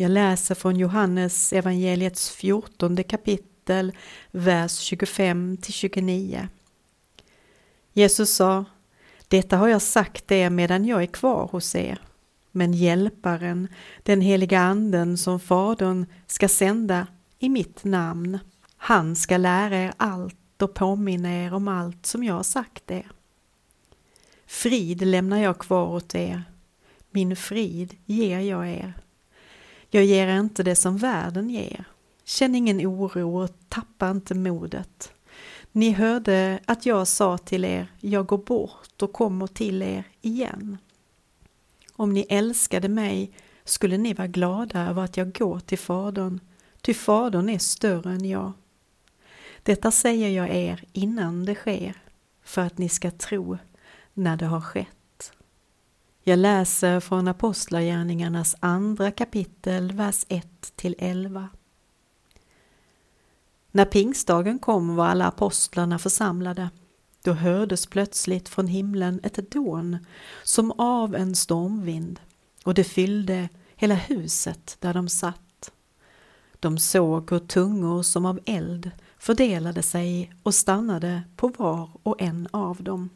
Jag läser från Johannes evangeliets 14 kapitel, vers 25 till 29. Jesus sa, detta har jag sagt er medan jag är kvar hos er. Men Hjälparen, den heliga Anden som Fadern ska sända i mitt namn, han ska lära er allt och påminna er om allt som jag har sagt er. Frid lämnar jag kvar åt er, min frid ger jag er. Jag ger er inte det som världen ger. Känn ingen oro och tappa inte modet. Ni hörde att jag sa till er, jag går bort och kommer till er igen. Om ni älskade mig skulle ni vara glada över att jag går till Fadern, ty Fadern är större än jag. Detta säger jag er innan det sker, för att ni ska tro när det har skett. Jag läser från Apostlagärningarnas andra kapitel, vers 1-11. När pingstdagen kom var alla apostlarna församlade. Då hördes plötsligt från himlen ett dån som av en stormvind och det fyllde hela huset där de satt. De såg hur tungor som av eld fördelade sig och stannade på var och en av dem.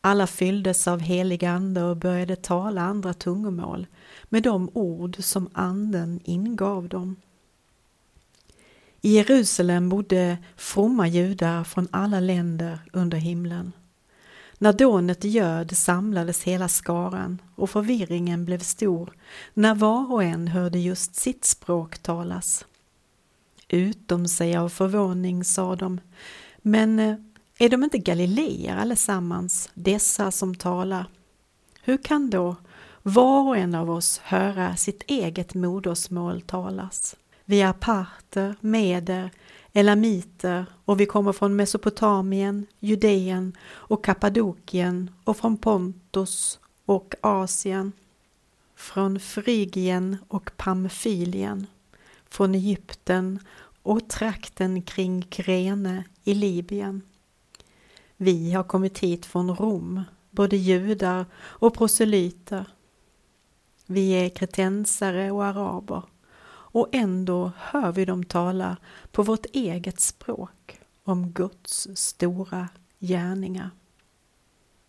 Alla fylldes av helig ande och började tala andra tungomål med de ord som anden ingav dem. I Jerusalem bodde fromma judar från alla länder under himlen. När dånet göd samlades hela skaran och förvirringen blev stor när var och en hörde just sitt språk talas. Utom sig av förvåning sa de, men eh, är de inte galileer allesammans, dessa som talar? Hur kan då var och en av oss höra sitt eget modersmål talas? Vi är parter, meder, elamiter och vi kommer från Mesopotamien, Judeen och Kappadokien och från Pontus och Asien, från Frygien och Pamfylien, från Egypten och trakten kring Krene i Libyen. Vi har kommit hit från Rom, både judar och proselyter. Vi är kretensare och araber och ändå hör vi dem tala på vårt eget språk om Guds stora gärningar.